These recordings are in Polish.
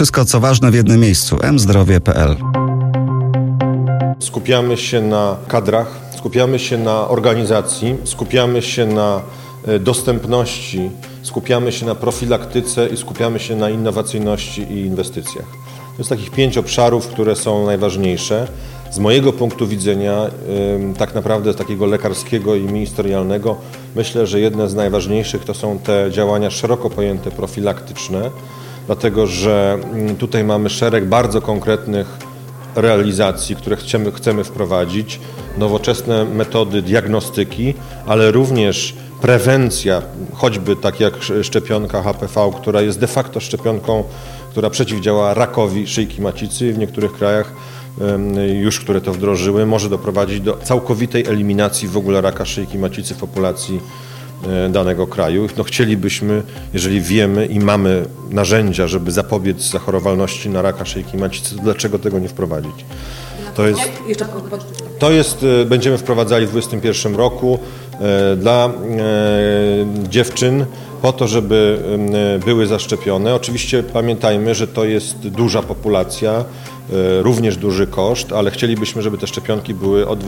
Wszystko co ważne w jednym miejscu. mzdrowie.pl Skupiamy się na kadrach, skupiamy się na organizacji, skupiamy się na e, dostępności, skupiamy się na profilaktyce i skupiamy się na innowacyjności i inwestycjach. To jest takich pięć obszarów, które są najważniejsze. Z mojego punktu widzenia, tak naprawdę takiego lekarskiego i ministerialnego, myślę, że jedne z najważniejszych to są te działania szeroko pojęte profilaktyczne, dlatego że mm, tutaj mamy szereg bardzo konkretnych realizacji, które chcemy, chcemy wprowadzić, nowoczesne metody diagnostyki, ale również prewencja, choćby tak jak szczepionka HPV, która jest de facto szczepionką, która przeciwdziała rakowi szyjki macicy w niektórych krajach już, które to wdrożyły, może doprowadzić do całkowitej eliminacji w ogóle raka szyjki macicy w populacji danego kraju. No chcielibyśmy, jeżeli wiemy i mamy narzędzia, żeby zapobiec zachorowalności na raka szyjki macicy, dlaczego tego nie wprowadzić? To jest, to jest, e, będziemy wprowadzali w 2021 roku e, dla e, dziewczyn po to, żeby e, były zaszczepione. Oczywiście pamiętajmy, że to jest duża populacja, e, również duży koszt, ale chcielibyśmy, żeby te szczepionki były od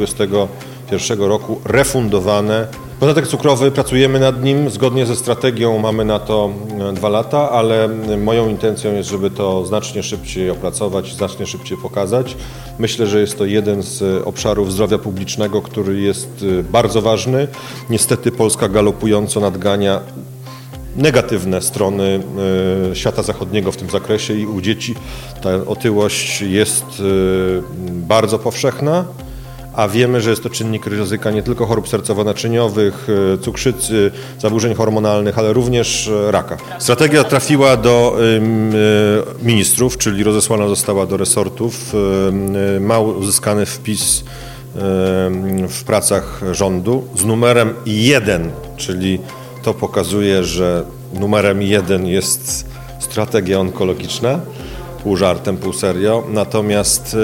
2021 roku refundowane. Podatek cukrowy, pracujemy nad nim, zgodnie ze strategią mamy na to e, dwa lata, ale moją intencją jest, żeby to znacznie szybciej opracować, znacznie szybciej pokazać. Myślę, że jest to jeden z e, obszarów zdrowia publicznego, który jest e, bardzo ważny. Niestety Polska galopująco nadgania negatywne strony e, świata zachodniego w tym zakresie i u dzieci ta otyłość jest e, bardzo powszechna, a wiemy, że jest to czynnik ryzyka nie tylko chorób sercowo-naczyniowych, e, cukrzycy, zaburzeń hormonalnych, ale również e, raka. Strategia trafiła do e, ministrów, czyli rozesłana została do resortów. Em, e, Ma uzyskany wpis w pracach rządu z numerem 1, czyli to pokazuje, że numerem jeden jest strategia onkologiczna, pół żartem, pół serio. Natomiast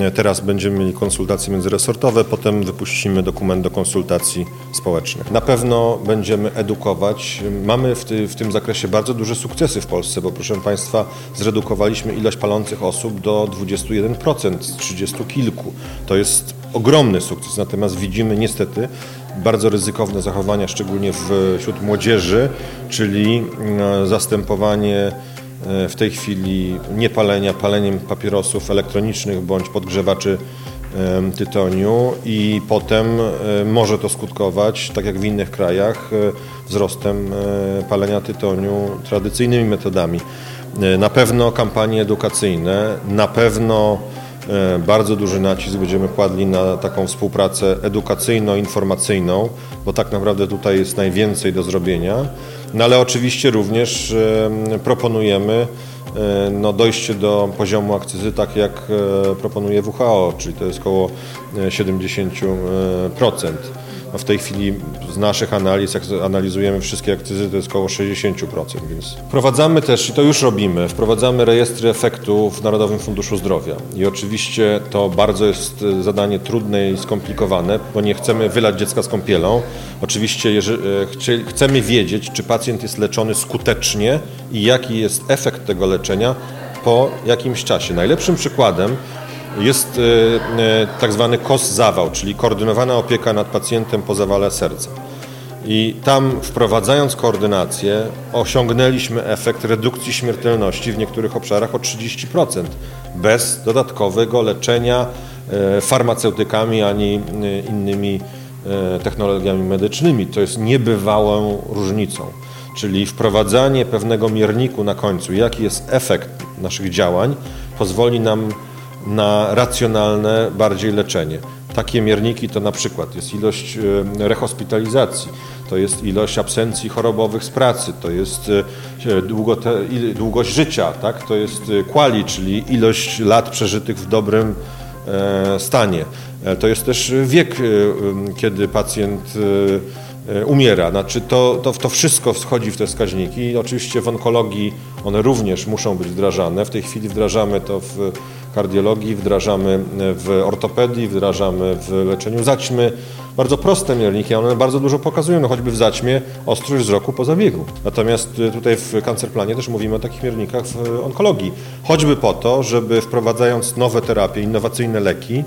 e, teraz będziemy mieli konsultacje międzyresortowe, potem wypuścimy dokument do konsultacji społecznych. Na pewno będziemy edukować. Mamy w, ty, w tym zakresie bardzo duże sukcesy w Polsce, bo proszę Państwa, zredukowaliśmy ilość palących osób do 21% z 30 kilku. To jest ogromny sukces, natomiast widzimy niestety bardzo ryzykowne zachowania, szczególnie wśród młodzieży, czyli e, zastępowanie w tej chwili niepalenia paleniem papierosów elektronicznych bądź podgrzewaczy tytoniu i potem e, może to skutkować, tak jak w innych krajach, e, wzrostem e, palenia tytoniu tradycyjnymi metodami. E, Na pewno kampanie edukacyjne, na pewno E, Bardzo duży nacisk będziemy kładli na taką współpracę edukacyjno-informacyjną, bo tak naprawdę tutaj jest najwięcej do zrobienia. No ale oczywiście również e, proponujemy e, no, dojście do poziomu akcyzy tak jak e, proponuje WHO, czyli to jest około e, 70%. W tej chwili z naszych analiz, jak analizujemy wszystkie akcyzy, to jest około 60%, więc wprowadzamy też, i to już robimy, wprowadzamy rejestry efektów w Narodowym Funduszu Zdrowia. I oczywiście to bardzo jest e, zadanie trudne i skomplikowane, bo nie chcemy wylać dziecka z kąpielą. Oczywiście jeżeli, e, chcemy wiedzieć, czy pacjent jest leczony skutecznie i jaki jest efekt tego leczenia po jakimś czasie. Najlepszym przykładem jest e, e, tak zwany KOS-zawał, czyli koordynowana opieka nad pacjentem po zawale serca. I tam wprowadzając koordynację osiągnęliśmy efekt redukcji śmiertelności w niektórych obszarach o 30% bez dodatkowego leczenia e, farmaceutykami ani innymi technologiami medycznymi. To jest niebywałą różnicą. Czyli wprowadzanie pewnego mierniku na końcu, jaki jest efekt naszych działań, pozwoli nam na racjonalne bardziej leczenie. Takie mierniki to na przykład jest ilość e, rehospitalizacji, to jest ilość absencji chorobowych z pracy, to jest e, il- długość życia, tak? to jest e, quali, czyli ilość lat przeżytych w dobrym e, stanie. E, To jest też wiek, e, kiedy pacjent e, umiera. Znaczy to, to, to wszystko wchodzi w te wskaźniki. Oczywiście w onkologii one również muszą być wdrażane. W tej chwili wdrażamy to w kardiologii, wdrażamy w ortopedii, wdrażamy w leczeniu zaćmy. Bardzo proste mierniki, one bardzo dużo pokazują, no choćby w zaćmie ostrość wzroku po zabiegu. Natomiast e, tutaj w kancerplanie też mówimy o takich miernikach w onkologii. Choćby po to, żeby wprowadzając nowe terapie, innowacyjne leki,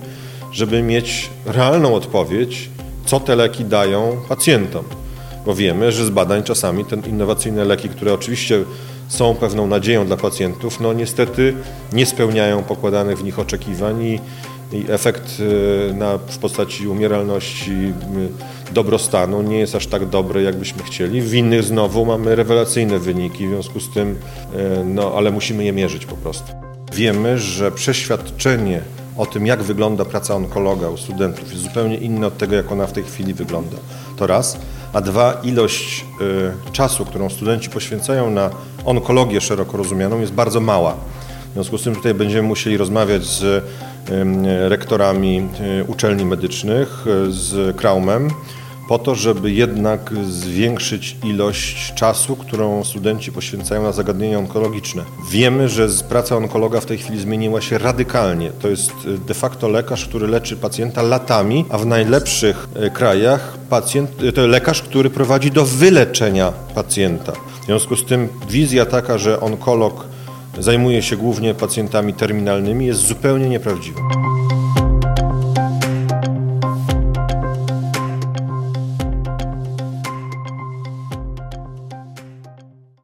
żeby mieć realną odpowiedź, co te leki dają pacjentom. Bo wiemy, że z badań czasami te innowacyjne leki, które oczywiście są pewną nadzieją dla pacjentów, no niestety nie spełniają pokładanych w nich oczekiwań i, i efekt y, na, w postaci umieralności, y, dobrostanu nie jest aż tak dobry, jakbyśmy chcieli. W innych znowu mamy rewelacyjne wyniki, w związku z tym, y, no ale musimy je mierzyć po prostu. Wiemy, że przeświadczenie o tym, jak wygląda praca onkologa u studentów jest zupełnie inne od tego, jak ona w tej chwili wygląda. To raz. A dwa, ilość y, czasu, którą studenci poświęcają na onkologię szeroko rozumianą jest bardzo mała. W związku z tym tutaj będziemy musieli rozmawiać z y, rektorami y, uczelni medycznych, y, z Kraumem, po to, żeby jednak zwiększyć ilość czasu, którą studenci poświęcają na zagadnienia onkologiczne. Wiemy, że praca onkologa w tej chwili zmieniła się radykalnie. To jest de facto lekarz, który leczy pacjenta latami, a w najlepszych e, krajach pacjent, e, to lekarz, który prowadzi do wyleczenia pacjenta. W związku z tym wizja taka, że onkolog zajmuje się głównie pacjentami terminalnymi jest zupełnie nieprawdziwa.